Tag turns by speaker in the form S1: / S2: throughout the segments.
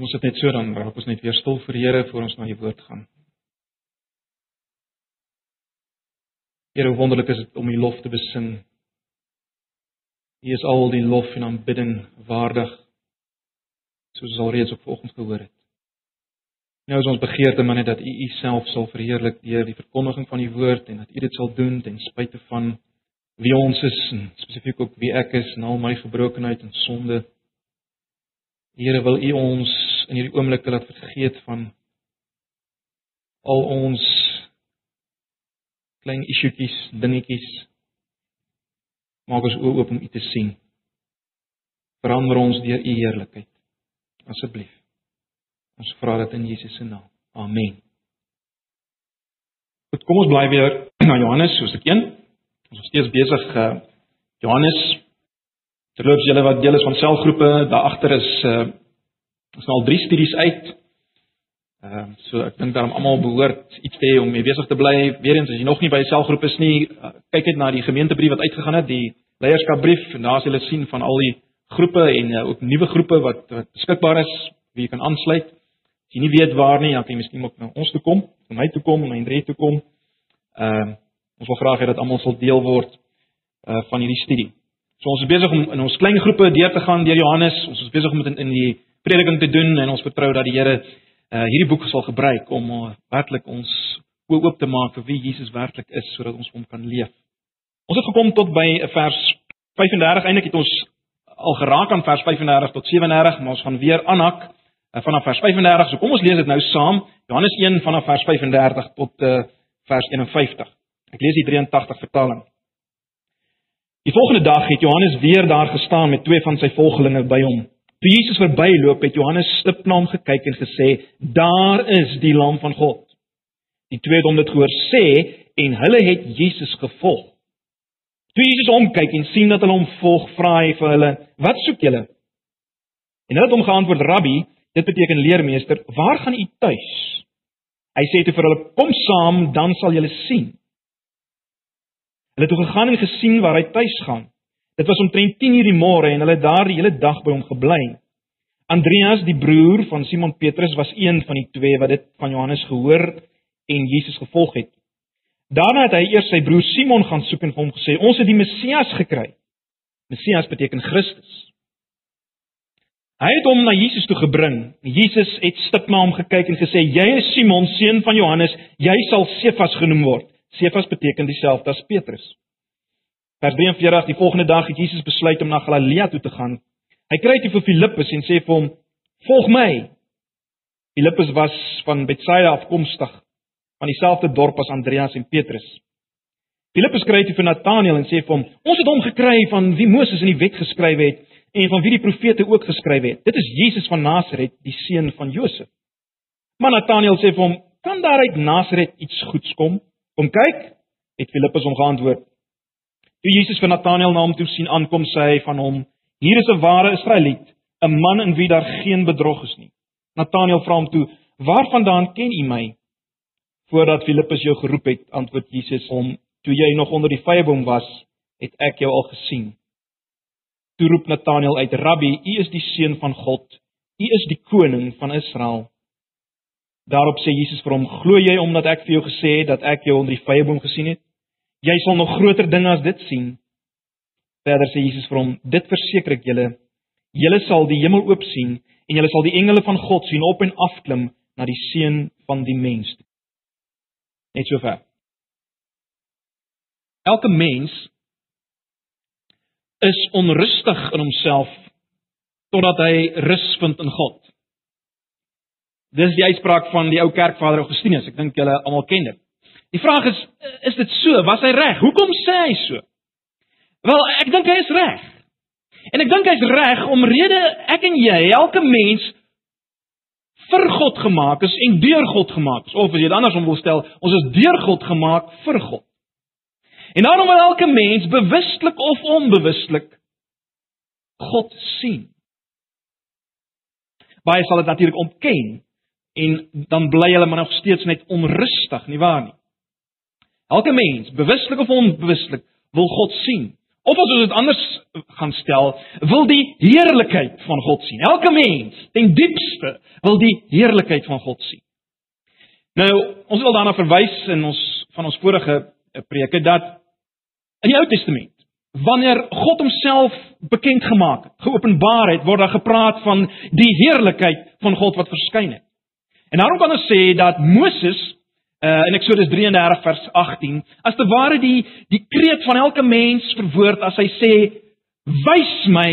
S1: Kom ons sit net so dan raak ons net weer stil vir Here voor ons na die woord gaan. Here, hoe wonderlik is dit om U lof te besing. U is al die lof en aanbidding waardig. Soos ons alreeds op vanoggend gehoor het. Nou is ons begeerte maar net dat U U self sal verheerlik deur die verkondiging van die woord en dat U dit sal doen ten spyte van wie ons is en spesifiek ook wie ek is en al my gebrokenheid en sonde. Here wil U ons in hierdie oomblik laat vergeet van al ons klein issuetjies, dingetjies. Maak ons oop om U te sien. Verander ons deur U heerlikheid. Asseblief. Ons vra dit in Jesus se naam. Amen. Goed, kom ons bly weer na Johannes hoofstuk 1. Ons is steeds besig uh Johannes Terloops julle wat deel is van selgroepe, daar agter is uh ons nou al drie studies uit. Ehm uh, so ek dink daarom almal behoort iets te hê om mee besig te bly. Weerens as jy nog nie by 'n selgroep is nie, uh, kyk net na die gemeentebrief wat uitgegaan het, die leierskapbrief en daar sal jy sien van al die groepe en uh, ook nuwe groepe wat wat beskikbaar is wie jy kan aansluit. As jy nie weet waar nie, dan kan jy miskien ook na ons toe kom, na my toe kom, na Andre toe kom. Ehm uh, ons wil graag hê dat almal sal deel word uh van hierdie studie. So ons is besig om in ons klein groepe deur te gaan deur Johannes. Ons is besig om in, in die prediking te doen en ons vertrou dat die Here uh, hierdie boek sal gebruik om uh, werklik ons oop te maak vir wie Jesus werklik is sodat ons hom kan leef. Ons het gekom tot by vers 35. Eindelik het ons al geraak aan vers 35 tot 37, maar ons gaan weer aanhak uh, vanaf vers 35. So kom ons lees dit nou saam. Johannes 1 vanaf vers 35 tot uh, vers 51. Ek lees die 83 vertaling. Die volgende dag het Johannes weer daar gestaan met twee van sy volgelinge by hom. Toe Jesus verbyloop, het Johannes stip na hom gekyk en gesê: "Daar is die lam van God." Die twee het hom dit gehoor sê en hulle het Jesus gevolg. Toe Jesus omkyk en sien dat hulle hom volg, vra hy vir hulle: "Wat soek julle?" En hulle het hom geantwoord: "Rabbi, dit beteken leermeester, waar gaan u tuis?" Hy sê toe vir hulle: "Kom saam, dan sal julle sien." Hulle het toe gegaan en gesien waar hy tuis gaan. Dit was omtrent 10:00 die môre en hulle het daar die hele dag by hom gebly. Andreas, die broer van Simon Petrus, was een van die twee wat dit van Johannes gehoor en Jesus gevolg het. Daarna het hy eers sy broer Simon gaan soek en vir hom gesê: "Ons het die Messias gekry." Messias beteken Christus. Hy het hom na Jesus toe gebring. Jesus het stip na hom gekyk en gesê: "Jy is Simon, seun van Johannes, jy sal Sefas genoem word." Sefas beteken dieselfde as Petrus. Vers 43: Die volgende dag het Jesus besluit om na Galilea toe te gaan. Hy kry dit vir Filippus en sê vir hom: "Volg my." Filippus was van Betsaida afkomstig, van dieselfde dorp as Andreas en Petrus. Filippus kry dit vir Nataneel en sê vir hom: "Ons het hom gekry van wie Moses in die wet geskryf het en van wie die profete ook geskryf het. Dit is Jesus van Nasaret, die seun van Josef." Maar Nataneel sê vir hom: "Kan daar uit Nasaret iets goeds kom?" Kom kyk, het Filippus hom geantwoord. Toe Jesus vir Natanael na hom toe sien aankom, sê hy van hom: "Hier is 'n ware Israeliet, 'n man in wie daar geen bedrog is nie." Natanael vra hom toe: "Waarvandaan ken u my?" Voordat Filippus jou geroep het, antwoord Jesus hom: "Toe jy nog onder die vyeboom was, het ek jou al gesien." Toe roep Natanael uit: "Rabbi, u is die seun van God. U is die koning van Israel." Daarop sê Jesus vir hom: "Glo jy omdat ek vir jou gesê het dat ek jou onder die vyeboom gesien het? Jy sal nog groter dinge as dit sien." Verder sê Jesus vir hom: "Dit verseker ek julle, julle sal die hemel oop sien en julle sal die engele van God sien op en af klim na die seun van die mens." Net so ver. Elke mens is onrustig in homself totdat hy rus vind in God. Dis die uitspraak van die ou kerkvader Augustinus. Ek dink julle almal ken dit. Die vraag is, is dit so? Was hy reg? Hoekom sê hy so? Wel, ek dink hy is reg. En ek dink hy's reg omrede ek en jy, elke mens vir God gemaak is en deur God gemaak is. Of as jy dit andersom wil stel, ons is deur God gemaak vir God. En daarom wil elke mens bewustelik of onbewustelik God sien. Baie sal dit natuurlik ontken en dan bly hulle maar nog steeds net onrustig, nie waar nie? Elke mens, bewuslik of onbewuslik, wil God sien Of as ons dit anders gaan stel, wil die heerlikheid van God sien. Elke mens, ten diepste, wil die heerlikheid van God sien. Nou, ons wil daarna verwys in ons van ons vorige eh, preke dat in die Ou Testament wanneer God homself bekend gemaak het, geopenbaar het, word daar gepraat van die heerlikheid van God wat verskyn het. En daarom kan ons sê dat Moses uh, in Eksodus 33 vers 18 as te ware die die kreet van elke mens verwoord as hy sê wys my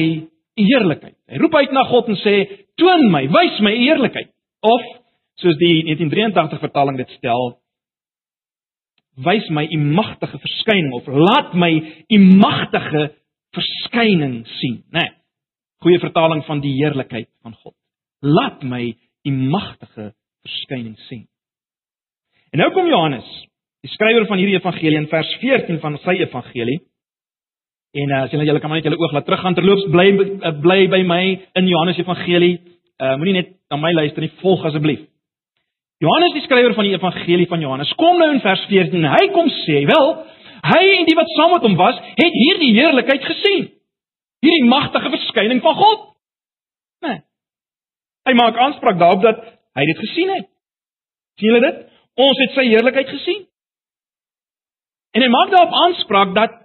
S1: u heerlikheid. Hy roep uit na God en sê toon my, wys my u heerlikheid. Of soos die 1983 vertaling dit stel, wys my u magtige verskyning of laat my u magtige verskyning sien, né? Nee, goeie vertaling van die heerlikheid van God. Laat my u magtige verskyning sien. En nou kom Johannes, die skrywer van hierdie evangelie in vers 14 van sy evangelie. En uh, as julle julle kan maar net julle oog laat teruggaan terloops bly uh, bly by my in Johannes evangelie. Uh, Moenie net na my luister nie, volg asseblief. Johannes die skrywer van die evangelie van Johannes kom nou in vers 14 en hy kom sê, wel, hy en die wat saam met hom was, het hierdie heerlikheid gesien. Hierdie magtige verskyning van God. Nee. Hy maak aanspraak daarop dat hy dit gesien het. sien julle dit? Ons het sy heerlikheid gesien. En hy maak daarop aanspraak dat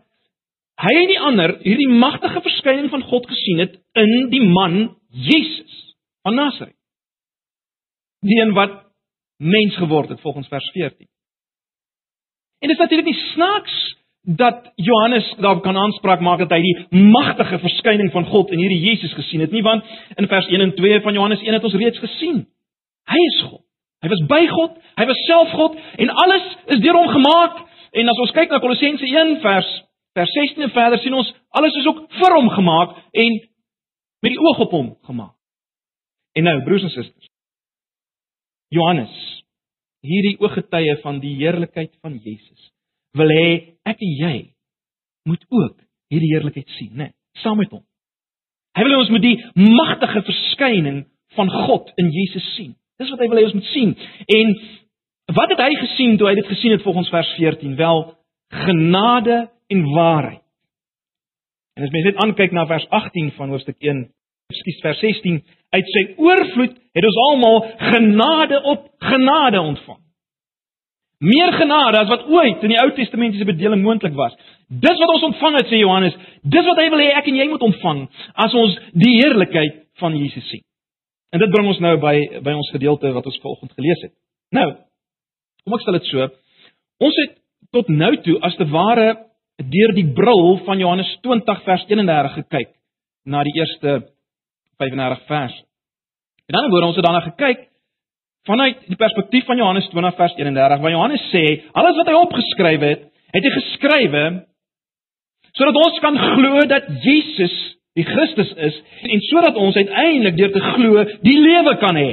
S1: hy en die ander hierdie magtige verskyning van God gesien het in die man Jesus van Nasaret. Die een wat mens geword het volgens vers 14. En dit is natuurlik nie snaaks dat Johannes daarop kan aanspraak maak dat hy die magtige verskyning van God in hierdie Jesus gesien het nie want in vers 1 en 2 van Johannes 1 het ons reeds gesien. Hy is God. Hy was by God, hy was self God en alles is deur hom gemaak. En as ons kyk na Kolossense 1 vers vers 16 en verder sien ons alles is ook vir hom gemaak en met die oog op hom gemaak. En nou broers en susters. Johannes hierdie ooggetuie van die heerlikheid van Jesus wil hê ek en jy moet ook hierdie heerlikheid sien, né? Saam met hom. Hy wil ons moet die magtige verskyning van God in Jesus sien. Dis wat hy wil hê ons moet sien. En wat het hy gesien toe hy dit gesien het volgens vers 14? Wel genade en waarheid. En as mens net aankyk na vers 18 van hoofstuk 1, ekskuus vers 16, uit sy oorvloed het ons almal genade op genade ontvang. Meer genade as wat ooit in die Ou Testamentiese bedeling moontlik was. Dis wat ons ontvang het sê Johannes. Dis wat hy wil hê ek en jy moet ontvang as ons die heerlikheid van Jesus sien. En dit bring ons nou by by ons gedeelte wat ons vanoggend gelees het. Nou, kom ek stel dit so. Ons het tot nou toe as te ware deur die bril van Johannes 20 vers 31 gekyk na die eerste 35 vers. En dan word ons het daarna gekyk vanuit die perspektief van Johannes 20 vers 31 waar Johannes sê alles wat hy opgeskryf het, het hy geskrywe sodat ons kan glo dat Jesus die Christus is en sodat ons uiteindelik deur te glo die lewe kan hê.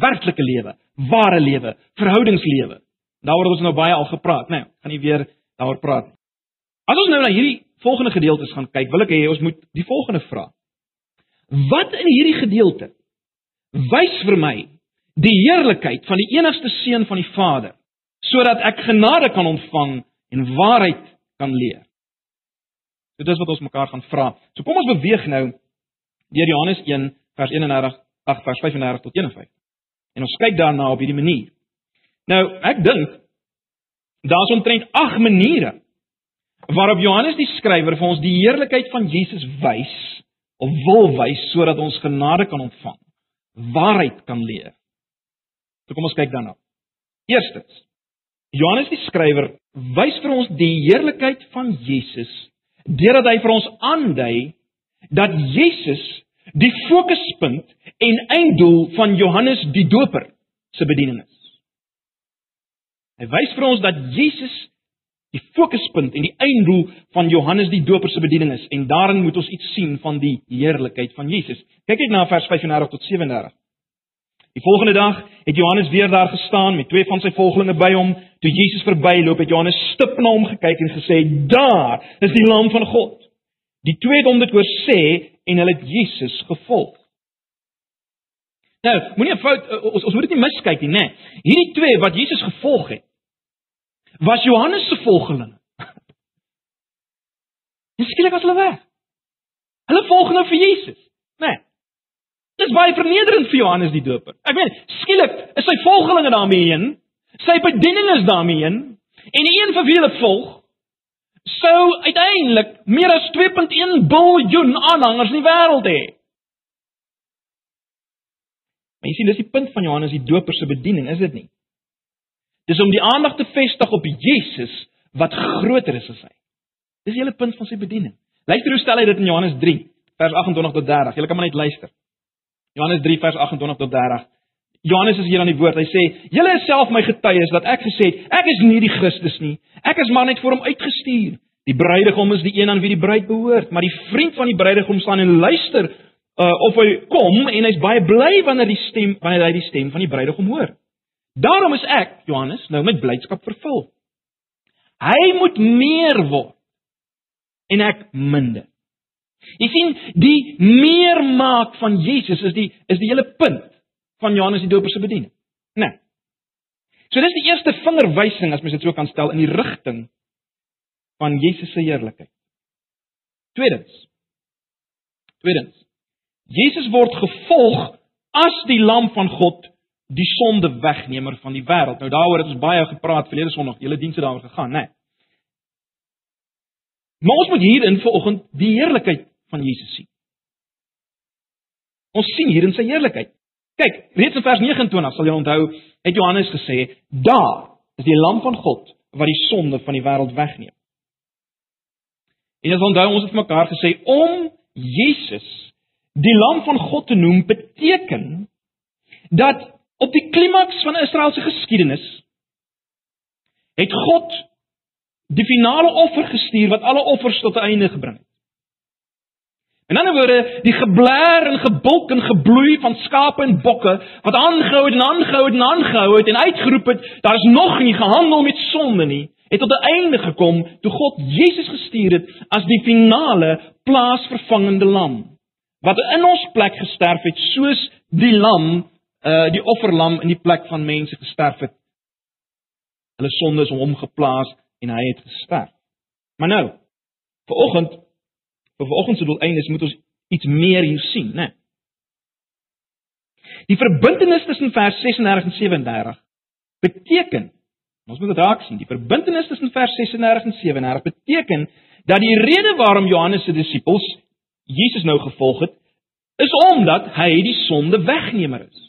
S1: Werklike lewe, ware lewe, verhoudingslewe. Daaroor het ons nou baie al gepraat, né? Nee, gaan nie weer daaroor praat nie. As ons nou na hierdie volgende gedeeltes gaan kyk, wil ek hê ons moet die volgende vra. Wat in hierdie gedeelte wys vir my die heerlikheid van die enigste seun van die Vader sodat ek genade kan ontvang en waarheid kan leer. So dis wat ons mekaar gaan vra. So kom ons beweeg nou deur Johannes 1 vers 31 ag vers 35 tot 51. En ons kyk daarna op hierdie manier. Nou, ek dink daar's omtrent 8 maniere waarop Johannes die skrywer vir ons die heerlikheid van Jesus wys of wil wys sodat ons genade kan ontvang, waarheid kan leer. So kom ons kyk daarna. Eerstens, Johannes die skrywer wys vir ons die heerlikheid van Jesus deurdat hy vir ons aandui dat Jesus die fokuspunt en einddoel van Johannes die Doper se bediening is. Hy wys vir ons dat Jesus die fokuspunt en die einddoel van Johannes die Doper se bediening is en daarin moet ons iets sien van die heerlikheid van Jesus. Kyk net na vers 35 tot 37. Die volgende dag het Johannes weer daar gestaan met twee van sy volgelinge by hom. Toe Jesus verbyloop, het Johannes stip na hom gekyk en gesê: "Daar is die lam van God." Die twee het hom dit hoor sê en hulle het Jesus gevolg. Nou, moenie 'n fout ons ons moet dit nie miskyk nie, né? Nee. Hierdie twee wat Jesus gevolg het, was Johannes se volgelinge. En skielik was hulle weg. Hulle volg nou vir Jesus, né? Nee. Dis baie vernederend vir Johannes die Doper. Ek meen, skielik is sy volgelinge daarmee heen, sy bediening is daarmee heen, en die een vir wie hulle volg, sou uiteindelik meer as 2.1 biljoen aanhangers in die wêreld hê. Maar jy sien, dis die punt van Johannes die Doper se bediening, is dit nie? Dis om die aandag te vestig op Jesus wat groter is as hy. Dis die hele punt van sy bediening. Luister hoe stel hy dit in Johannes 3 vers 28 tot 30. Julle kan maar net luister. Johannes 3 vers 28 tot 30. Johannes is hier aan die woord. Hy sê: "Julle is self my getuies dat ek gesê het, ek is nie die Christus nie. Ek is maar net vir hom uitgestuur. Die bruidegom is die een aan wie die bruid behoort, maar die vriend van die bruidegom staan en luister uh, of hy kom en hy's baie bly wanneer die stem wanneer hy die stem van die bruidegom hoor. Daarom is ek, Johannes, nou met blydskap vervul. Hy moet meer word en ek minder. Jy sien, die meer maak van Jesus is die is die hele punt van Johannes die Doper se bediening. Né? Nee. So dis die eerste vingerwysing as mens dit so kan stel in die rigting van Jesus se heerlikheid. Tweedens. Tweedens. Jesus word gevolg as die lam van God, die sonde wegnemer van die wêreld. Nou daaroor het ons baie gepraat verlede Sondag, hele dienste daaroor gegaan, né? Nee. Maar ons moet hierin vanoggend die heerlikheid van Jesus sien. Ons sien hier in sy heerlikheid. Kyk, reeds in vers 29 sal jy onthou, het Johannes gesê, "Daar is die lam van God wat die sonde van die wêreld wegneem." En ons onthou ons het mekaar gesê om Jesus die lam van God te noem beteken dat op die klimaks van Israel se geskiedenis het God die finale offer gestuur wat alle offers tot 'n einde gebring het. In ander woorde, die geblaar en gebulk en gebloei van skape en bokke wat aangehou het en aangehou het en aangehou het en uitgeroep het, daar is nog nie gehandel met sonde nie, het tot 'n einde gekom toe God Jesus gestuur het as die finale plaasvervangende lam wat in ons plek gesterf het soos die lam, uh die offerlam in die plek van mense gesterf het. Hulle sonde is hom geplaas en hy het gesterf. Maar nou, vir oggend, vir vanoggend se doeleindes moet ons iets meer hier sien, né? Die verbintenis tussen vers 36 en 37 beteken Ons moet dit raak sien. Die verbintenis tussen vers 36 en 37 beteken dat die rede waarom Johannes se disippels Jesus nou gevolg het, is omdat hy die sonde wegnemer is.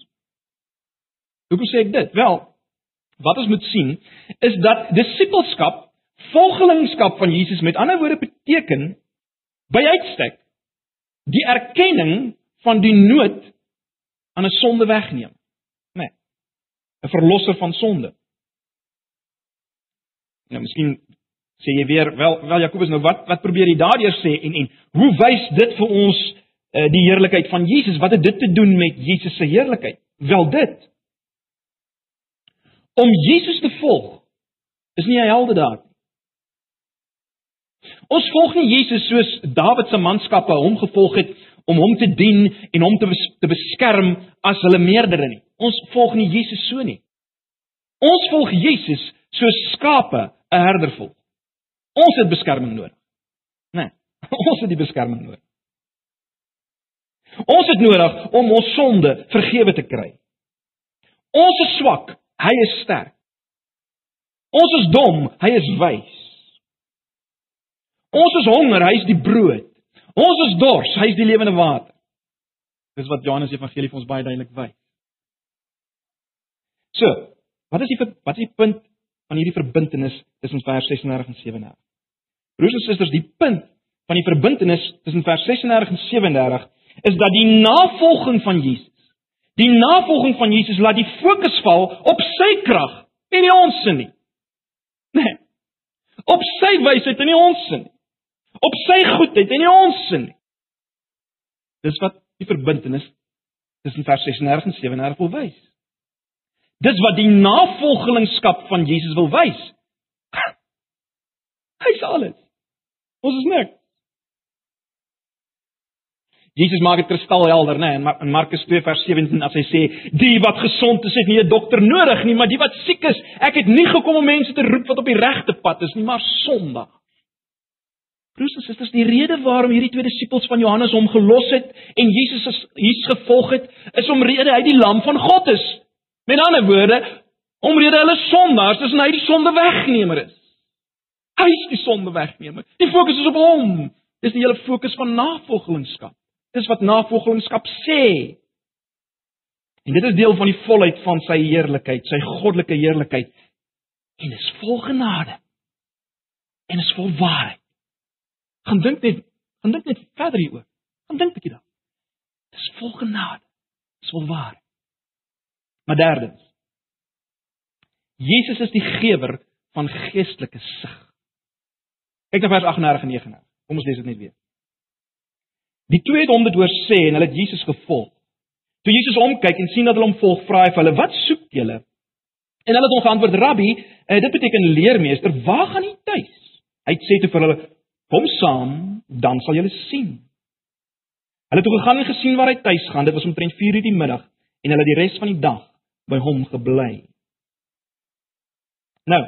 S1: Hoekom sê ek dit? Wel, wat ons moet sien is dat disippelskap volgelingskap van Jesus met ander woorde beteken by uitstek die erkenning van die nood aan 'n sonde wegneem. Né? Nee, 'n verlosser van sonde. Nou miskien sê jy weer wel wel Jakobus nou wat wat probeer jy daardeur sê en en hoe wys dit vir ons uh, die heerlikheid van Jesus? Wat het dit te doen met Jesus se heerlikheid? Wel dit. Om Jesus te volg is nie 'n heldedaad Ons volg nie Jesus soos Dawid se manskappe hom gevolg het om hom te dien en hom te bes te beskerm as hulle meerdere nie. Ons volg nie Jesus so nie. Ons volg Jesus soos skape 'n herder volg. Ons het beskerming nodig. Nee, ons het die beskerming nodig. Ons het nodig om ons sonde vergewe te kry. Ons is swak, hy is sterk. Ons is dom, hy is wys. Ons is honger, hy is die brood. Ons is dors, hy is die lewende water. Dis wat Johannes Evangelie vir ons baie duidelik wys. So, wat is die wat is die punt van hierdie verbintenis tussen vers 36 en 37? Broers en susters, die punt van die verbintenis tussen vers 36 en 37 is dat die navolging van Jesus, die navolging van Jesus laat die fokus val op sy krag en nie ons se nie. Nee. Op sy wysheid en nie ons se nie op sy goedheid en nie ons sin nie. Dis wat die verbintenis tussen vers 36 en 37 wil wys. Dis wat die navolgingskap van Jesus wil wys. Hy's alles. Ons is niks. Jesus maak dit kristalhelder, né? In Markus 2 vers 17 as hy sê, "Die wat gesond is, het nie 'n dokter nodig nie, maar die wat siek is, ek het nie gekom om mense te roep wat op die regte pad is nie, maar sondaars." Broers en susters, die rede waarom hierdie twee disippels van Johannes hom gelos het en Jesus is Jesus gevolg het, is omrede hy die lam van God is. Met ander woorde, omrede hulle sondaars is en hy die sonde wegnemer is. Hy is die sonde wegnemer. Die fokus is op hom. Dis die hele fokus van navolgingskap. Dis wat navolgingskap sê. En dit is deel van die volheid van sy heerlikheid, sy goddelike heerlikheid. En dis vol genade. En is vol waarheid. Gaan dink net, gaan dink net verder hieroor. Gaan dink 'n bietjie daaroor. Dis vol genade. Dis vol waarheid. Maar derdens. Jesus is die gewer van geestelike sig. Kyk na vers 38 en 39. Kom ons lees dit net weer. Die twee het hom dit hoor sê en hulle het Jesus gevolg. Toe Jesus omkyk en sien dat hulle hom volg, vra hy vir hulle: "Wat soek julle?" En hulle het hom geantwoord: "Rabbi, eh, dit beteken leermeester, waar gaan u tuis?" Hy het sê te vir hulle: Kom saam, dan sal julle sien. Hulle het toe gegaan en gesien waar hy tuis gaan. Dit was omtrent 4:00 die middag en hulle die res van die dag by hom gebly. Nou.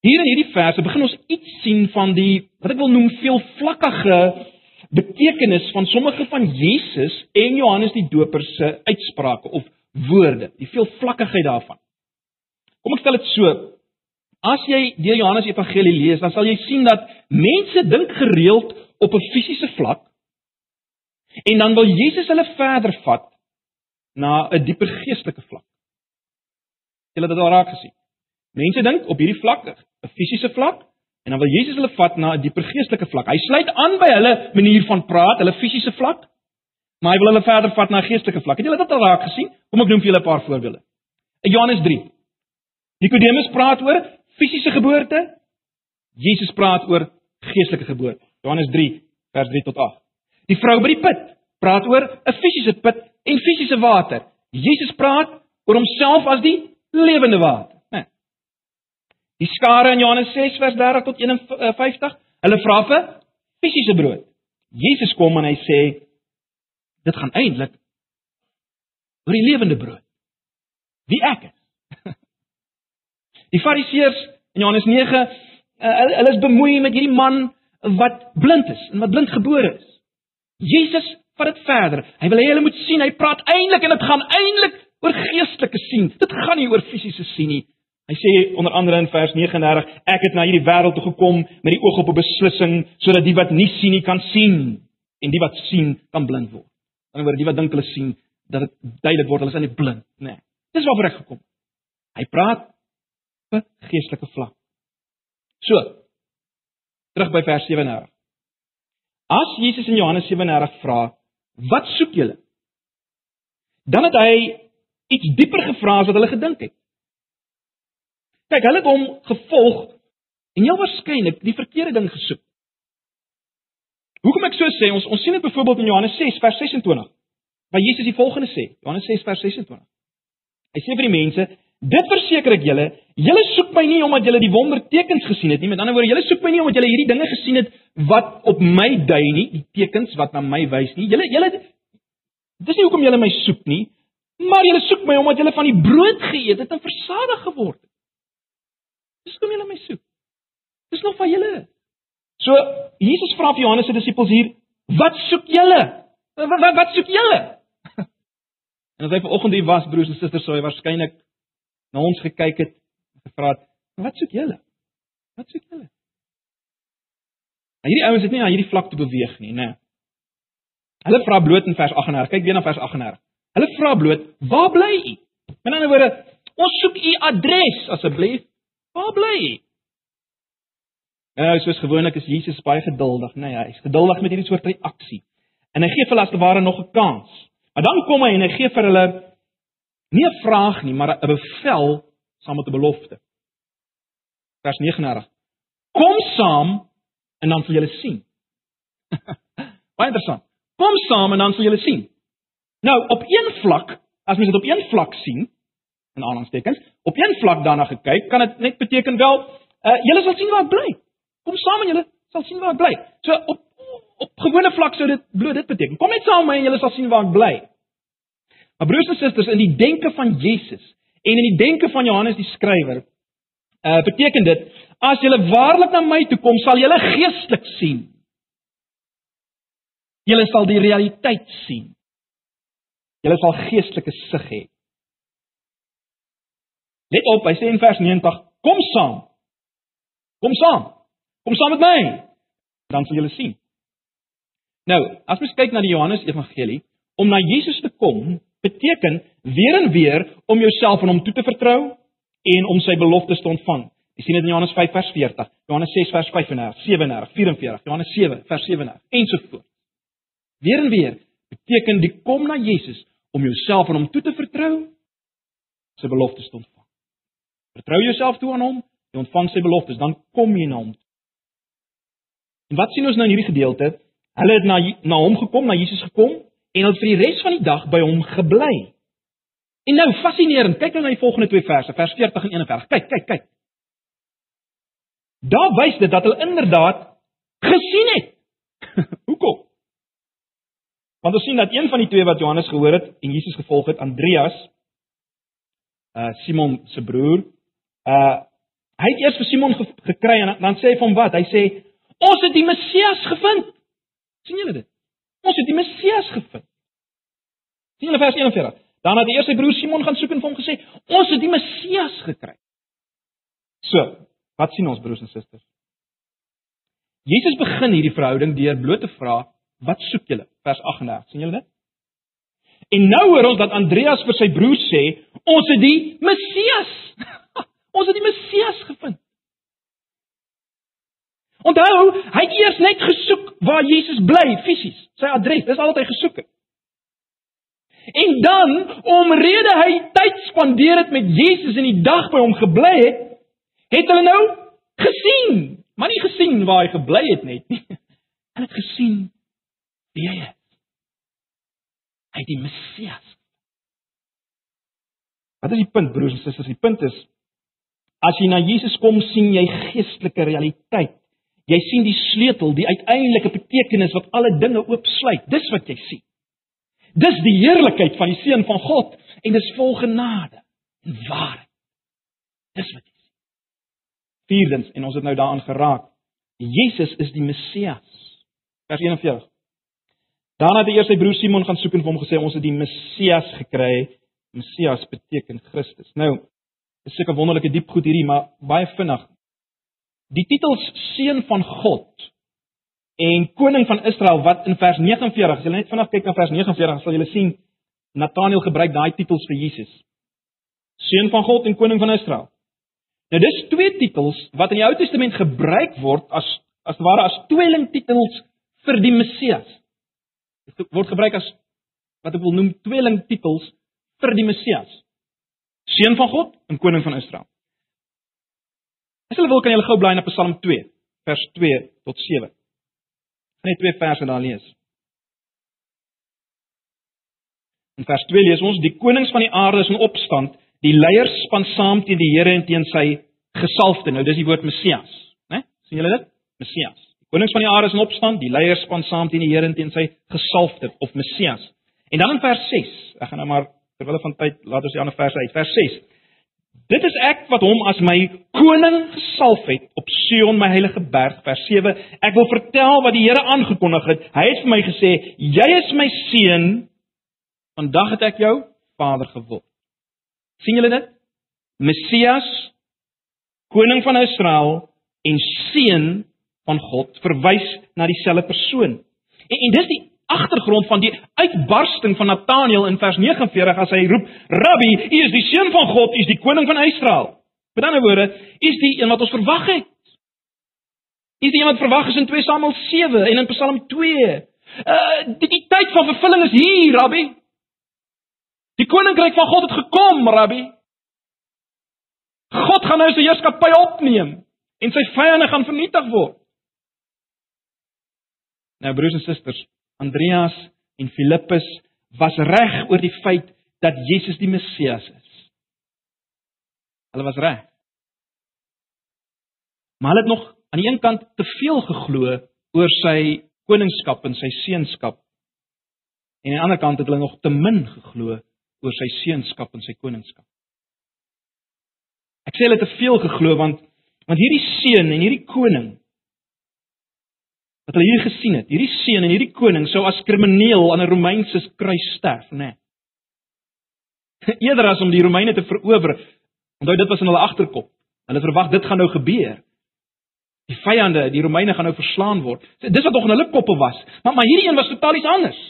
S1: Hier in hierdie verse begin ons iets sien van die wat ek wil noem veelvlakkige betekenis van sommige van Jesus en Johannes die Doper se uitsprake of woorde, die veelvlakkigheid daarvan. Kom ek stel dit so, As jy deur Johannes Evangelie lees, dan sal jy sien dat mense dink gereeld op 'n fisiese vlak en dan wil Jesus hulle verder vat na 'n dieper geestelike vlak. Jy het dit al raak gesien. Mense dink op hierdie vlak, 'n fisiese vlak, en dan wil Jesus hulle vat na 'n dieper geestelike vlak. Hy sluit aan by hulle manier van praat, hulle fisiese vlak, maar hy wil hulle verder vat na 'n geestelike vlak. Het julle dit al raak gesien? Kom ek noem vir julle 'n paar voorbeelde. In Johannes 3. Nikodemus praat oor fisiese geboorte. Jesus praat oor geestelike geboorte. Johannes 3 vers 3 tot 8. Die vrou by die put praat oor 'n fisiese put en fisiese water. Jesus praat oor homself as die lewende water, né? Die skare in Johannes 6 vers 30 tot 51, hulle vra vir fisiese brood. Jesus kom en hy sê dit gaan eintlik oor die lewende brood. Wie ek is. Die Fariseërs in Johannes 9, uh, hulle is bemoei met hierdie man wat blind is en wat blind gebore is. Jesus vat dit verder. Hy wil hê hulle moet sien, hy praat eintlik en dit gaan eintlik oor geestelike sien. Dit gaan nie oor fisiese sien nie. Hy sê onder andere in vers 39, ek het na hierdie wêreld toe gekom met die oog op 'n beslissing sodat die wat nie sien nie kan sien en die wat sien kan blind word. Aan die ander wyse die wat dink hulle sien dat dit duidelik word hulle is eintlik blind, nê. Nee. Dis waarvoor ek gekom het. Hy praat geestelike vlak. So. Terug by vers 37. As Jesus in Johannes 37 vra, "Wat soek julle?" Dan het hy iets dieper gevra as wat hulle gedink het. Kyk, hulle het hom gevolg en heel waarskynlik die verkeerde ding gesoek. Hoekom ek so sê, ons ons sien dit byvoorbeeld in Johannes 6 vers 26. Waar Jesus die volgende sê, Johannes 6 vers 26. Hy sê vir die mense, Dit verseker ek julle, julle soek my nie omdat julle die wondertekens gesien het nie. Met ander woorde, julle soek my nie omdat julle hierdie dinge gesien het wat op my dui nie, die tekens wat na my wys nie. Julle julle Dis nie hoekom julle my soek nie, maar julle soek my omdat julle van die brood geëet het en versadig geword het. Dis hoekom julle my soek. Dis nog van julle. So Jesus vra vir Johannes se disippels hier, "Wat soek julle? Wat wat, wat soek julle?" En as hy vanoggend hier was, broers en susters, sou hy waarskynlik na ons gekyk het en gevra het, "Wat soek julle? Wat soek julle?" Nou hierdie ouens het nie na hierdie vlak toe beweeg nie, né? Hulle vra bloot in vers 38. Kyk weer na vers 38. Hulle vra bloot, "Waar bly u?" Met ander woorde, ons soek u adres asseblief. Waar bly u? Nou, soos gewoonlik is Jesus baie geduldig, né? Nee, hy is geduldig met hierdie soort reaksie. En hy gee vir hulle as te ware nog 'n kans. Maar dan kom hy en hy gee vir hulle Nie 'n vraag nie, maar 'n bevel saam met 'n belofte. Vers 39. Kom saam en dan sal julle sien. Baie interessant. Kom saam en dan sal julle sien. Nou, op een vlak, as mens dit op een vlak sien, in aanhalingstekens, op een vlak daarna gekyk, kan dit net beteken wel, uh, julle sal sien waar ek bly. Kom saam en julle sal sien waar ek bly. So op op gewone vlak sou dit bloot dit beteken. Kom net saam met my en julle sal sien waar ek bly. Maar broers en susters, in die denke van Jesus en in die denke van Johannes die skrywer, uh beteken dit As julle waarlik na my toe kom, sal julle geestelik sien. Julle sal die realiteit sien. Julle sal geestelike sig hê. Let op, hy sê in vers 90, kom saam. Kom saam. Kom saam met my. Dan sal julle sien. Nou, as mens kyk na die Johannes Evangelie, om na Jesus te kom beteken weer en weer om jouself aan hom toe te vertrou en om sy beloftes te ontvang. Jy sien dit in Johannes 5 vers 40, Johannes 6 vers 35, 37, 44, Johannes 7 vers 37 ensovoorts. Weer en weer beteken die kom na Jesus om jouself aan hom toe te vertrou, sy beloftes te ontvang. Vertrou jouself toe aan hom, jy ontvang sy beloftes, dan kom jy na hom. En wat sien ons nou in hierdie gedeelte? Hulle het na na hom gekom, na Jesus gekom en hulle het vir die res van die dag by hom gebly. En nou fascinerend, kyk nou na die volgende twee verse, vers 40 en 41. Kyk, kyk, kyk. Daar wys dit dat hulle inderdaad gesien het. Hoekom? Want ons sien dat een van die twee wat Johannes gehoor het en Jesus gevolg het, Andreas, uh Simon se broer, uh hy het eers vir Simon ge gekry en dan sê hy van wat? Hy sê ons het die Messias gevind. sien julle dit? Ons het die Messias gevind. sien julle vers 41? Dan het eers sy broer Simon gaan soek en vir hom gesê, "Ons het die Messias gekry." So, wat sien ons broers en susters? Jesus begin hierdie verhouding deur bloot te vra, "Wat soek julle?" Vers 38. sien julle dit? En nou hoor ons dat Andreas vir sy broer sê, "Ons het die Messias. ons het die Messias gevind." Onthou, hy het eers net gesoek waar Jesus bly fisies, sy adres, dis al wat hy gesoek het. En dan, omrede hy tyd spandeer het met Jesus en die dag by hom gebly het, het hulle nou gesien, maar nie gesien waar hy gebly het net nie. Hulle het gesien wie hy is. Hy die Messias. Wat is die punt broers en susters? Die punt is as jy na Jesus kom, sien jy geestelike realiteit. Jy sien die sleutel, die uiteindelike betekenis wat alle dinge oopsluit. Dis wat jy sien. Dis die heerlikheid van die seun van God en dis vol genade en waarheid. Dis wat dit is. Vierdens en ons het nou daaraan geraak. Jesus is die Messias. Vers 41. Daarna het eers sy broer Simon gaan soek en vir hom gesê ons het die Messias gekry. Messias beteken Christus. Nou, is seker wonderlike diep goed hierdie, maar baie vinnig. Die titels seun van God en koning van Israel wat in vers 49, as jy net vanaf kyk na vers 49, sal jy sien Nathanael gebruik daai titels vir Jesus. Seun van God en koning van Israel. Nou dis twee titels wat in die Ou Testament gebruik word as as ware as tweeling titels vir die Messias. Dit word gebruik as wat ek wil noem tweeling titels vir die Messias. Seun van God en koning van Israel. As jy wil kan jy gou bly na Psalm 2 vers 2 tot 7 net twee verse daar lees. In vers 2 lees ons: Die konings van die aarde is in opstand, die leiers span saam teen die Here en teen sy gesalfde. Nou dis die woord Messias, né? sien julle dit? Messias. Die konings van die aarde is in opstand, die leiers span saam teen die Here en teen sy gesalfde of Messias. En dan in vers 6, ek gaan nou maar terwyl van tyd laat ons die ander verse uit. Vers 6. Dit is ek wat hom as my koning gesalf het op Sion my heilige berg vers 7. Ek wil vertel wat die Here aangekondig het. Hy het vir my gesê: "Jy is my seun. Vandag het ek jou vader geword." sien julle dit? Messias, koning van Israel en seun van God verwys na dieselfde persoon. En, en dis die agtergrond van die uitbarsting van Nathanael in vers 49 as hy roep: "Rabbi, U is die seun van God, U is die koning van Israel." Met ander woorde, U is die een wat ons verwag het. U is die een wat verwag is in 2 Samuel 7 en in Psalm 2. Uh die, die tyd van vervulling is hier, Rabbi. Die koninkryk van God het gekom, Rabbi. God gaan nou sy heerskappy opneem en sy vyande gaan vernietig word. Nou broers en susters, Andreas en Filippus was reg oor die feit dat Jesus die Messias is. Hulle was reg. Maar hulle het nog aan die een kant te veel geglo oor sy koningskap en sy seunskap. En aan die ander kant het hulle nog te min geglo oor sy seunskap en sy koningskap. Ek sê hulle het te veel geglo want Want hierdie seun en hierdie koning wat hulle hier gesien het, hierdie seun en hierdie koning sou as krimineel aan 'n Romeinse kruis sterf, né? Nee. Eerder as om die Romeine te verower. Onthou dit was in hulle agterkop. Hulle verwag dit gaan nou gebeur. Die vyande, die Romeine gaan nou verslaan word. Dis wat nog in hulle koppe was. Maar maar hierdie een was totaal iets anders.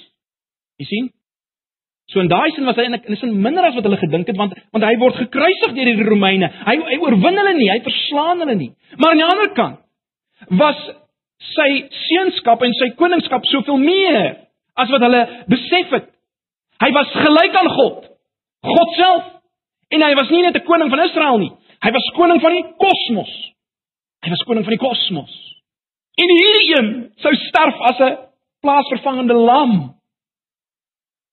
S1: Jy sien? So in daai sin was hy eintlik in 'n sin minder as wat hulle gedink het want want hy word gekruisig deur die Romeine. Hy hy oorwin hulle nie, hy verslaan hulle nie. Maar aan die ander kant was sy seunskap en sy koningskap soveel meer as wat hulle besef het. Hy was gelyk aan God. God self. En hy was nie net 'n koning van Israel nie. Hy was koning van die kosmos. Hy was koning van die kosmos. En hierdie een sou sterf as 'n plaasvervangende lam.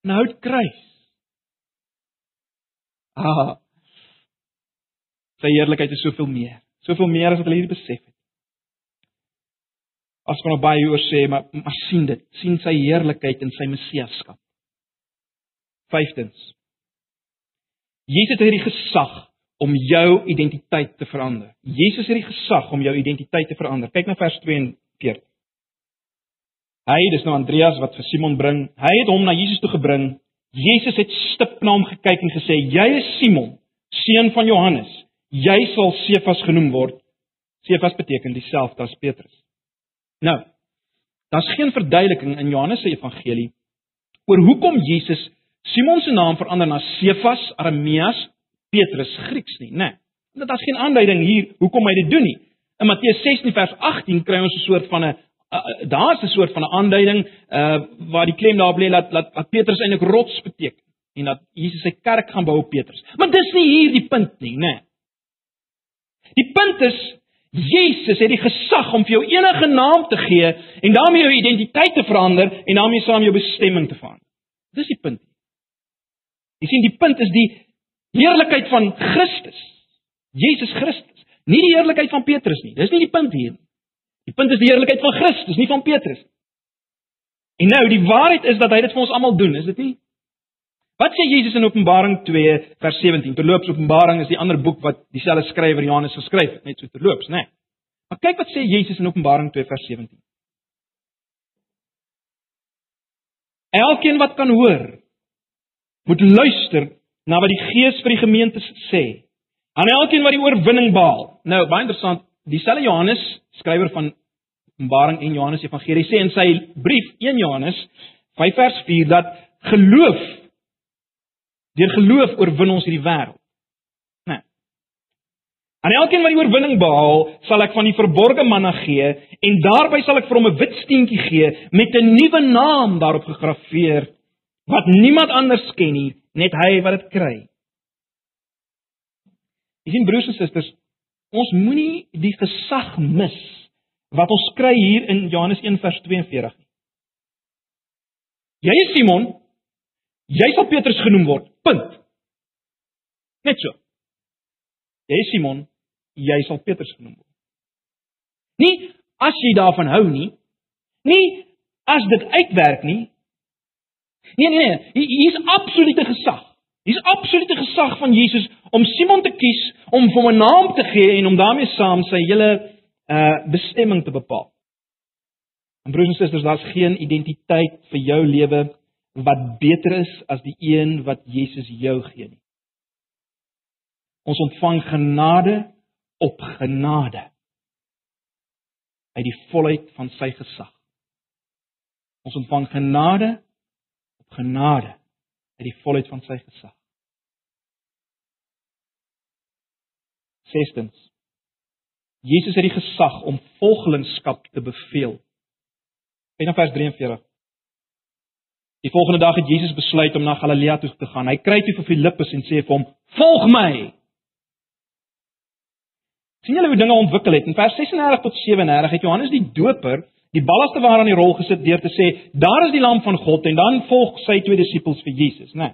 S1: Nou het kruis. Ah. Sy heerlikheid is soveel meer. Soveel meer as wat hulle hier besef het. As kan op baie oor sê, maar maar sien dit, sien sy heerlikheid in sy messiaskap. Vyftens. Jesus het hierdie gesag om jou identiteit te verander. Jesus het die gesag om jou identiteit te verander. Kyk na vers 42. Hy, dis nou Andreas wat vir Simon bring. Hy het hom na Jesus toe gebring. Jesus het stip na hom gekyk en gesê: "Jy is Simon, seun van Johannes. Jy sal Sefas genoem word." Sefas beteken dieselfde as Petrus. Nou, daar's geen verduideliking in Johannes se evangelie oor hoekom Jesus Simon se naam verander na Sefas, Arameas Petrus Grieks nie, né? Nee. Dit is geen aanduiding hier hoekom hy dit doen nie. In Matteus 16 vers 18 kry ons 'n soort van 'n daar's 'n soort van 'n aanduiding uh waar die klem daarop lê dat dat, dat Petrus eintlik rots beteken en dat Jesus sy kerk gaan bou op Petrus. Maar dis nie hier die punt nie, né? Nee. Die punt is Jesus het die gesag om vir jou enige naam te gee en daarmee jou identiteit te verander en daarmee saam jou bestemming te verander. Dis die punt. Jy sien die punt is die heerlikheid van Christus. Jesus Christus. Nie die heerlikheid van Petrus nie. Dis nie die punt hier nie. Die punt is die heerlikheid van Christus, nie van Petrus nie. En nou, die waarheid is dat hy dit vir ons almal doen, is dit nie? Wat sê Jesus in Openbaring 2 vers 17? Terloops Openbaring is die ander boek wat dieselfde skrywer Johannes geskryf het, net so terloops, né? Nee. Maar kyk wat sê Jesus in Openbaring 2 vers 17. Elkeen wat kan hoor, moet luister na wat die Gees vir die gemeentes sê. Aan elkeen wat die oorwinning behaal. Nou, baie interessant, dieselfde Johannes, skrywer van Openbaring en Johannes Evangelie sê in sy brief 1 Johannes 5 vers 4 dat geloof deur geloof oorwin ons hierdie wêreld. Né? Nee. Aan elkeen wat die oorwinning behaal, sal ek van die verborgde manna gee en daarbey sal ek vir hom 'n wit steentjie gee met 'n nuwe naam daarop gegraveer wat niemand anders ken nie net hy wat dit kry. Jy sien broers en susters, ons moenie die gesag mis wat ons kry hier in Johannes 1 vers 42 nie. Jy is Simon, jy sal Petrus genoem word. Punt. Net so. Jy is Simon, jy sal Petrus genoem word. Nie as jy daarvan hou nie. Nie as dit uitwerk nie, Nee nee nee, hier is absolute gesag. Hier is absolute gesag van Jesus om Simon te kies, om hom 'n naam te gee en om daarmee saam sy hele uh bestemming te bepaal. En broers en susters, daar's geen identiteit vir jou lewe wat beter is as die een wat Jesus jou gee nie. Ons ontvang genade op genade uit die volheid van sy gesag. Ons ontvang genade genade uit die volheid van sy gesag. Sestens. Jesus het die gesag om volgelingskap te beveel. In vers 43. Die volgende dag het Jesus besluit om na Galilea toe te gaan. Hy kry toe vir Filippus en sê vir hom: "Volg my." sien julle hoe dinge ontwikkel het. In vers 36 tot 37 het Johannes die Doper die ballaste waaraan die rol gesit deur te sê daar is die lam van God en dan volg sy twee disippels vir Jesus, né? Nee.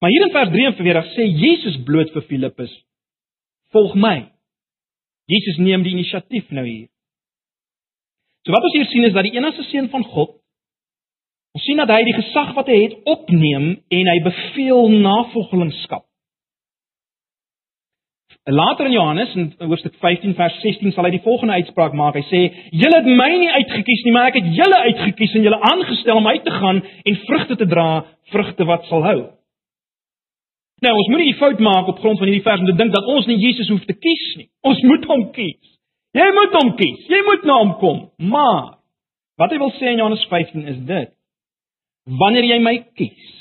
S1: Maar hier in vers 43 sê Jesus bloot vir Filippus: "Volg my." Jesus neem die inisiatief nou hier. So wat ons hier sien is dat die enigste seun van God ons sien dat hy die gesag wat hy het opneem en hy beveel navolgingskap. Later in Johannes in hoofstuk 15 vers 16 sal hy die volgende uitspraak maak. Hy sê: "Julle het my nie uitgekies nie, maar ek het julle uitgekies en julle aangestel om uit te gaan en vrugte te dra, vrugte wat sal hou." Nou, ons moet nie die fout maak op grond van hierdie vers om te dink dat ons nie Jesus hoef te kies nie. Ons moet hom kies. Jy moet hom kies. Jy moet na hom kom. Maar wat hy wil sê in Johannes 15 is dit: Wanneer jy my kies,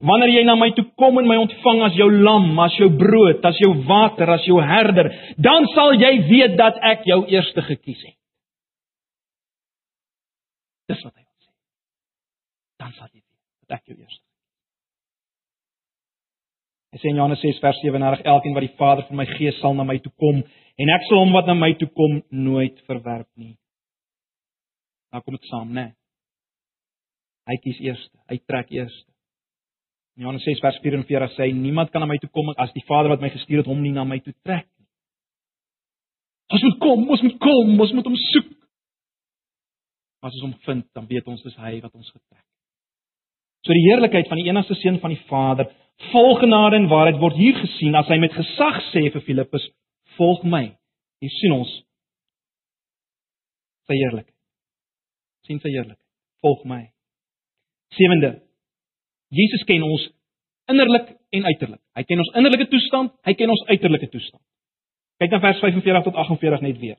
S1: Wanneer jy na my toe kom en my ontvang as jou lam, as jou brood, as jou water, as jou herder, dan sal jy weet dat ek jou eerste gekies het. Dis wat hy wil sê. Dan sal jy weet dat ek jou eerste. Hy sê in Johannes 6 vers 37: Elkeen wat die Vader vir my gee, sal na my toe kom en ek sal hom wat na my toe kom nooit verwerp nie. Nou kom dit saam, né? Hy kies eerste, hy trek eerste. In Johannes 6 vers 44 sê hy niemand kan na my toe kom as die Vader wat my gestuur het hom nie na my toe trek nie. Ons moet kom, ons moet kom, ons moet hom soek. As ons hom vind, dan weet ons dis hy wat ons getrek. So die heerlikheid van die enigste seun van die Vader, vol genade en waarheid word hier gesien as hy met gesag sê vir Filippus, "Volg my." Hier sien ons sy heerlikheid. sien sy heerlikheid. Volg my. Sewende Jesus ken ons innerlik en uiterlik. Hy ken ons innerlike toestand, hy ken ons uiterlike toestand. Kyk na vers 45 tot 48 net weer.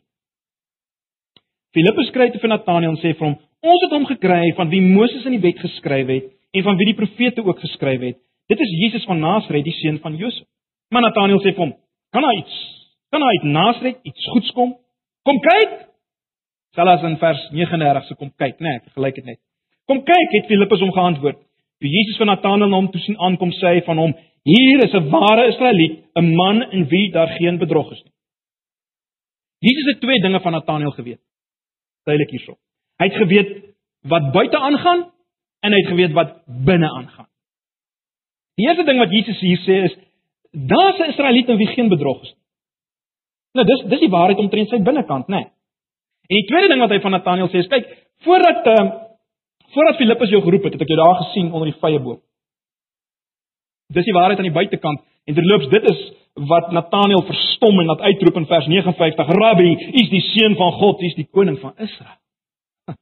S1: Filippus skryf te vir Nataneel en sê vir hom: "Ons het hom gekry van wie Moses in die wet geskryf het en van wie die profete ook geskryf het. Dit is Jesus van Nasaret, die seun van Josef." Maar Nataneel sê vir hom: "Kan hy iets? Kan hy uit Nasaret iets goeds kom? Kom kyk." Selfs in vers 39 se kom kyk, né, nee, vergelyk dit net. Kom kyk, het Filippus hom geantwoord. Toe Jesus van Nataneel na hom toe sien aankom, sê hy van hom: "Hier is 'n ware Israeliet, 'n man in wie daar geen bedrog is nie." Jesus het twee dinge van Nataneel geweet. Duidelik hierso. Hy het geweet wat buite aangaan en hy het geweet wat binne aangaan. Die eerste ding wat Jesus hier sê is: "Daar's 'n Israeliet in wie geen bedrog is nie." Nou dis dis die waarheid omtrent sy binnekant, né? Nee. En die tweede ding wat hy van Nataneel sê is: "Kyk, voordat ehm uh, Voordat Filippus jou geroep het, het ek jou daar gesien onder die vrye boom. Dis die waarheid aan die buitekant en terloops dit is wat Nataneel verstom en laat uitroep in vers 59: "Rabbi, U is die seun van God, U is die koning van Israel."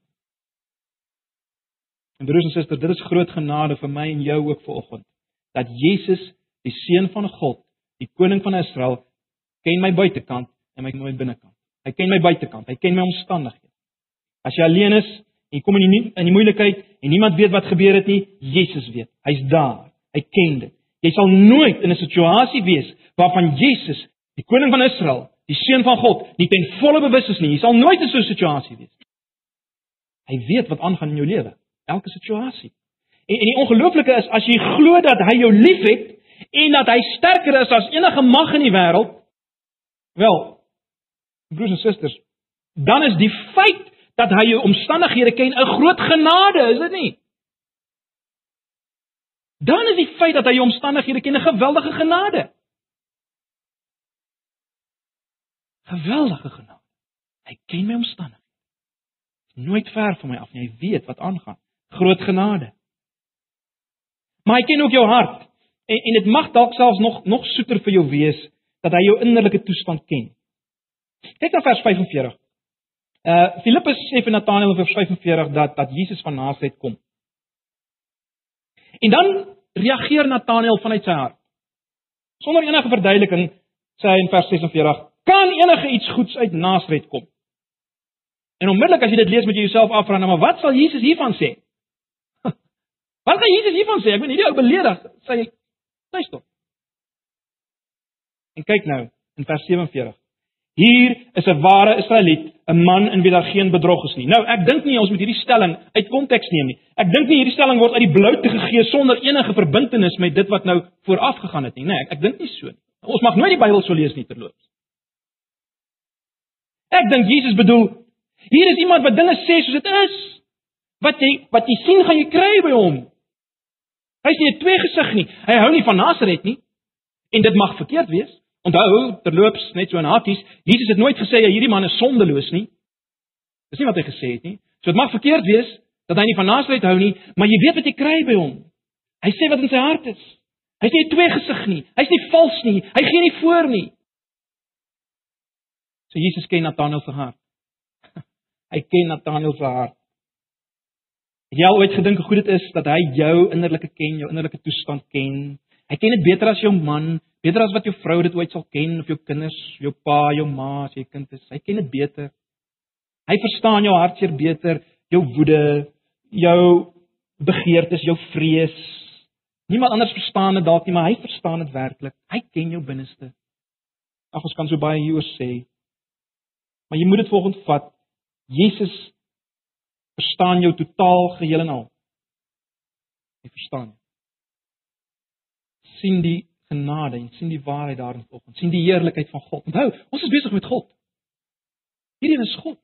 S1: En broers en susters, dit is groot genade vir my en jou ook vanoggend dat Jesus, die seun van God, die koning van Israel, ken my buitekant en my binnekant. Hy ken my buitekant, hy ken my omstandighede. As jy alleen is, en kom in die in die moeilikheid en niemand weet wat gebeur het nie, Jesus weet. Hy's daar. Hy ken dit. Jy sal nooit in 'n situasie wees waarvan Jesus, die koning van Israel, die seun van God, nie ten volle bewus is nie. Jy sal nooit in so 'n situasie wees. Hy weet wat aangaan in jou lewe, elke situasie. En, en die ongelooflike is as jy glo dat hy jou liefhet en dat hy sterker is as enige mag in die wêreld, wel, broers en susters, dan is die feit dat hy jou omstandighede ken 'n groot genade, is dit nie? Dan is die feit dat hy jou omstandighede ken 'n geweldige genade. Geweldige genade. Hy ken my omstandighede. Nooit ver van my af nie. Hy weet wat aangaan. Groot genade. Maar hy ken ook jou hart. En en dit mag dalk selfs nog nog soeter vir jou wees dat hy jou innerlike toestand ken. Kyk na vers 45. Uh Filippus sê vir Nataneel in vers 45 dat dat Jesus van Nasaret kom. En dan reageer Nataneel vanuit sy hart. Sonder enige verduideliking sê hy in vers 46: "Kan enige iets goeds uit Nasaret kom?" En onmiddellik as jy dit lees met jouself afvra, nou maar wat sal Jesus hiervan sê? Wat gaan Jesus hiervan sê? Ek nie, hierdie ou beledig, sê hy. Luister. En kyk nou in vers 47. Hier is 'n ware Israeliet, 'n man in wie daar geen bedrog is nie. Nou, ek dink nie ons moet hierdie stelling uit konteks neem nie. Ek dink nie hierdie stelling word uit die blou te gegee sonder enige verbintenis met dit wat nou vooraf gegaan het nie. Nee, ek ek dink nie so nie. Ons mag nooit die Bybel so lees nie terloops. Ek dink Jesus bedoel hier is iemand wat dinge sê soos dit is. Wat jy wat jy sien gaan jy kry by hom. Hy's nie 'n tweegesig nie. Hy hou nie van Nasaret nie. En dit mag verkeerd wees. Onthou, terloops net so in hakies, Jesus het nooit gesê ja, hierdie man is sondeloos nie. Dis nie wat hy gesê het nie. So dit mag verkeerd wees dat hy nie van Nasaret hou nie, maar jy weet wat jy kry by hom. Hy sê wat in sy hart is. Hy's nie twee gesig nie. Hy's nie vals nie. Hy gee nie voor nie. So Jesus ken Nataneel se hart. Hy ken Nataneel se hart. Jy al ooit gedink hoe goed dit is dat hy jou innerlike ken, jou innerlike toestand ken? Hy ken dit beter as jou man, beter as wat jou vrou dit ooit sal ken of jou kinders, jou pa, jou ma as jy kind is. Hy ken dit beter. Hy verstaan jou hartseer beter, jou woede, jou begeertes, jou vrees. Niemand anders verstaan dit dalk nie, maar hy verstaan dit werklik. Hy ken jou binneste. Ag ons kan so baie hieroor sê. Maar jy moet dit volgens vat. Jesus verstaan jou totaal geheel en al. Hy verstaan. sien die genade en sien die waarheid daarin volgens. sien die heerlikheid van God. Onthou, ons is besig met God. Hierdie is God.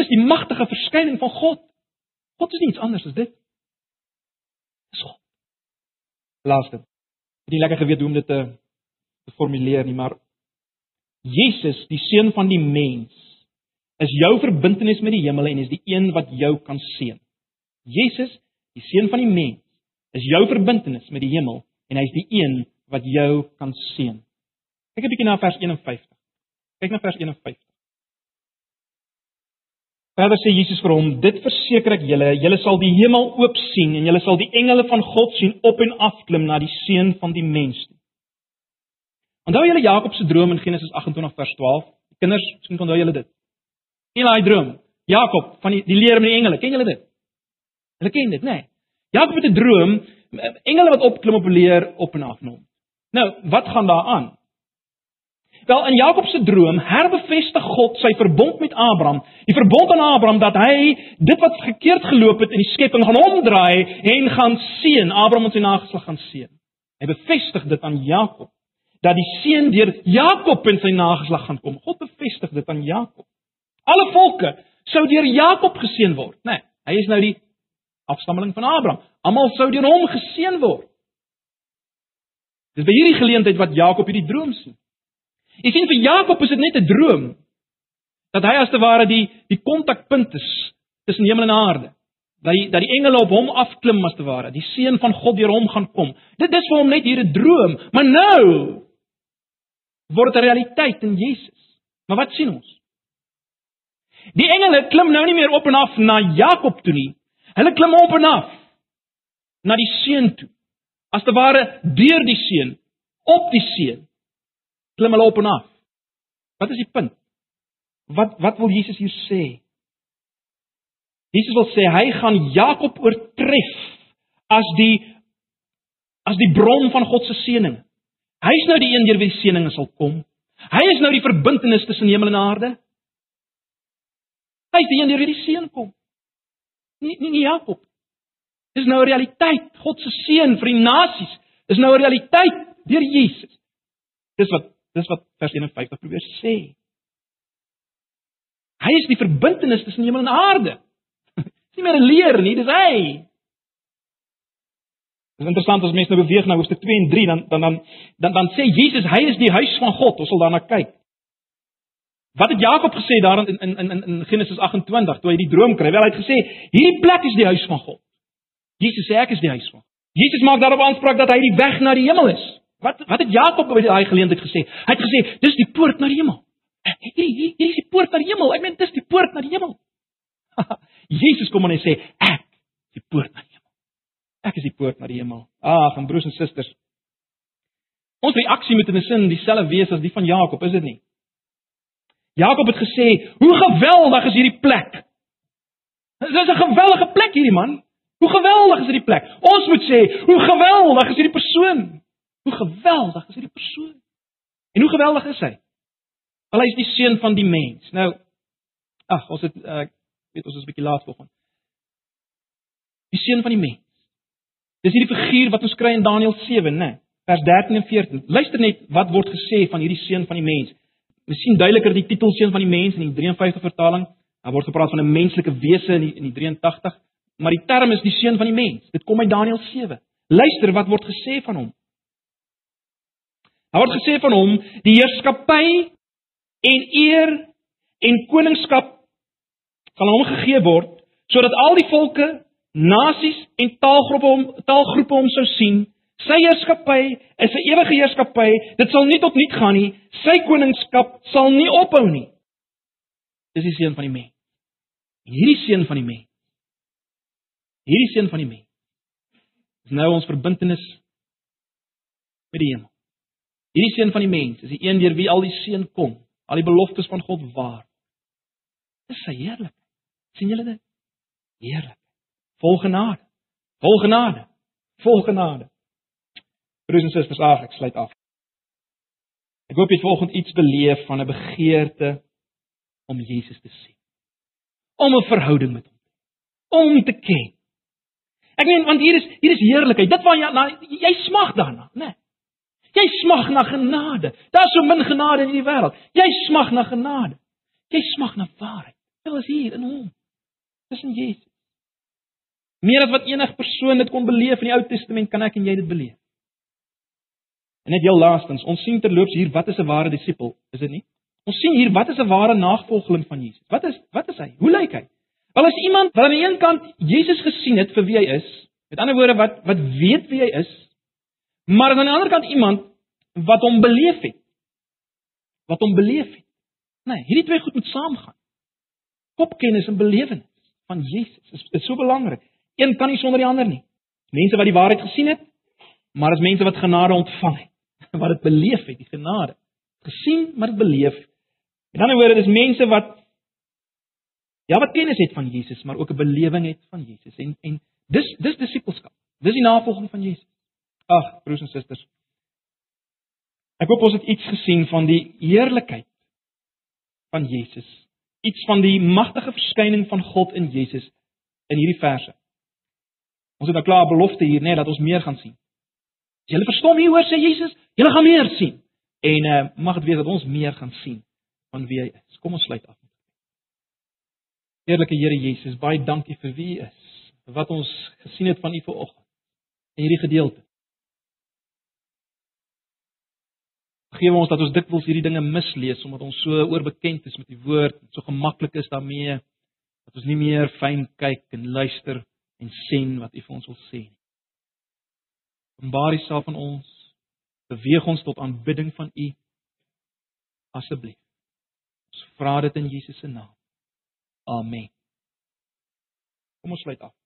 S1: Dis die magtige verskyning van God. God is iets anders as dit. Dis God. Laaste. Nie lekker geweet hoe om dit te, te formuleer nie, maar Jesus, die seun van die mens, is jou verbintenis met die hemel en is die een wat jou kan seën. Jesus, die seun van die mens, is jou verbintenis met die hemel en hy is die een wat jou kan seën. Kyk 'n bietjie na vers 51. Kyk na vers 51. Verder sê Jesus vir hom: "Dit verseker ek julle, julle sal die hemel oop sien en julle sal die engele van God sien op en af klim na die seun van die mens toe." Onthou julle Jakob se droom in Genesis 28 vers 12? Kinders, miskien onthou julle dit. Ken daai droom? Jakob van die die leer met die engele, ken julle dit? Hulle ken dit, né? Nee. Jakob het 'n droom, engele wat opklim op 'n leer op en af na hom. Nou, wat gaan daar aan? Wel in Jakob se droom herbevestig God sy verbond met Abraham. Die verbond aan Abraham dat hy dit wat verkeerd geloop het in die skepping gaan omdraai en gaan seën, Abraham en sy nageslag gaan seën. Hy bevestig dit aan Jakob dat die seën deur Jakob en sy nageslag gaan kom. God bevestig dit aan Jakob. Alle volke sou deur Jakob geseën word, né? Nee, hy is nou die afstammeling van Abraham. Almal sou deur hom geseën word. Dis by hierdie geleentheid wat Jakob hierdie droom sien. Jy sien vir Jakob is dit net 'n droom dat hy as te ware die die kontakpunt is tussen hemel en aarde. Dat die, dat die engele op hom afklim as te ware, die seën van God deur hom gaan kom. Dit is vir hom net hier 'n droom, maar nou word dit realiteit in Jesus. Maar wat sien ons? Die engele klim nou nie meer op en af na Jakob toe nie. Hulle klim op en af na die seun toe. As te ware deur die seun, op die seun. Klim hulle op en af. Wat is die punt? Wat wat wil Jesus hier sê? Jesus wil sê hy gaan Jakob oortref as die as die bron van God se seëning. Hy is nou die een deur wie die seëninge sal kom. Hy is nou die verbintenis tussen hemel en aarde. Hy is die een deur wie die seën kom. Nie nie, nie Jakob. Dis nou 'n realiteit. God se seën vir die nasies is nou 'n realiteit deur Jesus. Dis wat dis wat vers 51 probeer sê. Hy is die verbintenis tussen hemel en aarde. Dis nie meer 'n leer nie, dis hy. Dit is interessant as mense nou beweeg na hoofstuk 2 en 3 dan dan dan dan dan sê Jesus hy is die huis van God. Ons sal daarna kyk. Wat het Jakob gesê daar in in in in Genesis 28 toe hy die droom kry? Wel hy het gesê hierdie plek is die huis van God. Jesus sê ek is die huis van. Jesus maak daarop aanspraak dat hy die weg na die hemel is. Wat wat het Jakob by daai geleentheid gesê? Hy het gesê dis die poort na die hemel. Hierdie hier is die poort na die hemel. Ek meen dis die poort na die hemel. Jesus kom en hy sê ek is die poort na die hemel. Ek is die poort na die hemel. Ag, en broers en susters. Ons reaksie moet in 'n sin dieselfde wees as die van Jakob, is dit nie? Jakob het gesê, "Hoe geweldig is hierdie plek." Dit is 'n geweldige plek hierdie man. Hoe geweldig is hierdie plek? Ons moet sê, "Hoe geweldig is hierdie persoon." Hoe geweldig is hierdie persoon? En hoe geweldig is hy? Wel hy is die seun van die mens. Nou ag, ons het ek uh, weet ons is 'n bietjie laat vanoggend. Die seun van die mens. Dis hierdie figuur wat ons kry in Daniël 7, né? Vers 13 en 14. Luister net wat word gesê van hierdie seun van die mens. Ons sien duideliker die titel seun van die mens in die 53 vertaling. Daar word gepraat van 'n menslike wese in die, in die 83, maar die term is die seun van die mens. Dit kom uit Daniël 7. Luister wat word gesê van hom. Daar word gesê van hom die heerskappy en eer en koningskap sal hom gegee word sodat al die volke, nasies en taalgroepe hom taalgroepe hom sou sien Sy heerskappy is 'n ewige heerskappy. Dit sal nie tot niet gaan nie. Sy koningskap sal nie ophou nie. Dis die seun van die mens. Hierdie seun van die mens. Hierdie seun van die mens. Is nou ons verbintenis met die hemel. Hierdie seun van die mens is die een deur wie al die seën kom, al die beloftes van God waar. Dis sy heerlikheid. sien julle dit? Heerlik. Vol genade. Vol genade. Vol genade. Broers en susters, ag, ek sluit af. Ek hoop jy het vanoggend iets beleef van 'n begeerte om Jesus te sien. Om 'n verhouding met hom om te ken. Ek meen want hier is hier is heerlikheid. Dit waar jy na jy smag daarna, né? Nee. Jy smag na genade. Daar's so min genade in hierdie wêreld. Jy smag na genade. Jy smag na waarheid. Dit is hier in hom. Dis in Jesus. Meer as wat enige persoon dit kon beleef in die Ou Testament, kan ek en jy dit beleef. En net heel laastens, ons sien terloops hier wat is 'n ware disipel, is dit nie? Ons sien hier wat is 'n ware navolgeling van Jesus. Wat is wat is hy? Hoe lyk hy? Wel as iemand wat aan die een kant Jesus gesien het vir wie hy is, met ander woorde wat wat weet wie hy is, maar aan die ander kant iemand wat hom beleef het. Wat hom beleef het. Nee, hierdie twee goed moet saamgaan. Kopkennis en belewenis van Jesus is, is so belangrik. Een kan nie sonder die ander nie. Mense wat die waarheid gesien het, maar as mense wat genade ontvang het. wat dit beleef het, die genade. Gesien, maar dit beleef. In ander woorde, dis mense wat ja, wat kennis het van Jesus, maar ook 'n belewing het van Jesus. En en dis dis disippelskap. Dis die navolging van Jesus. Ag, broers en susters. Ek hoop ons het iets gesien van die heerlikheid van Jesus. Iets van die magtige verskyning van God in Jesus in hierdie verse. Ons het 'n klare belofte hier, net dat ons meer gaan sien. As julle verstom hier hoor sê Jesus, julle gaan meer sien. En uh, mag dit wees dat ons meer gaan sien van wie hy is. Kom ons sluit af. Eerlike Here Jesus, baie dankie vir wie u is. Vir wat ons gesien het van u vanoggend in hierdie gedeelte. Geef ons dat ons dikwels hierdie dinge mislees omdat ons so oorbekend is met die woord, so gemaklik is daarmee dat ons nie meer fyn kyk en luister en sien wat u vir ons wil sê nie. Openbaar Uself aan ons. Beweeg ons tot aanbidding van U. Asseblief. Ons vra dit in Jesus se naam. Amen. Kom ons sluit af.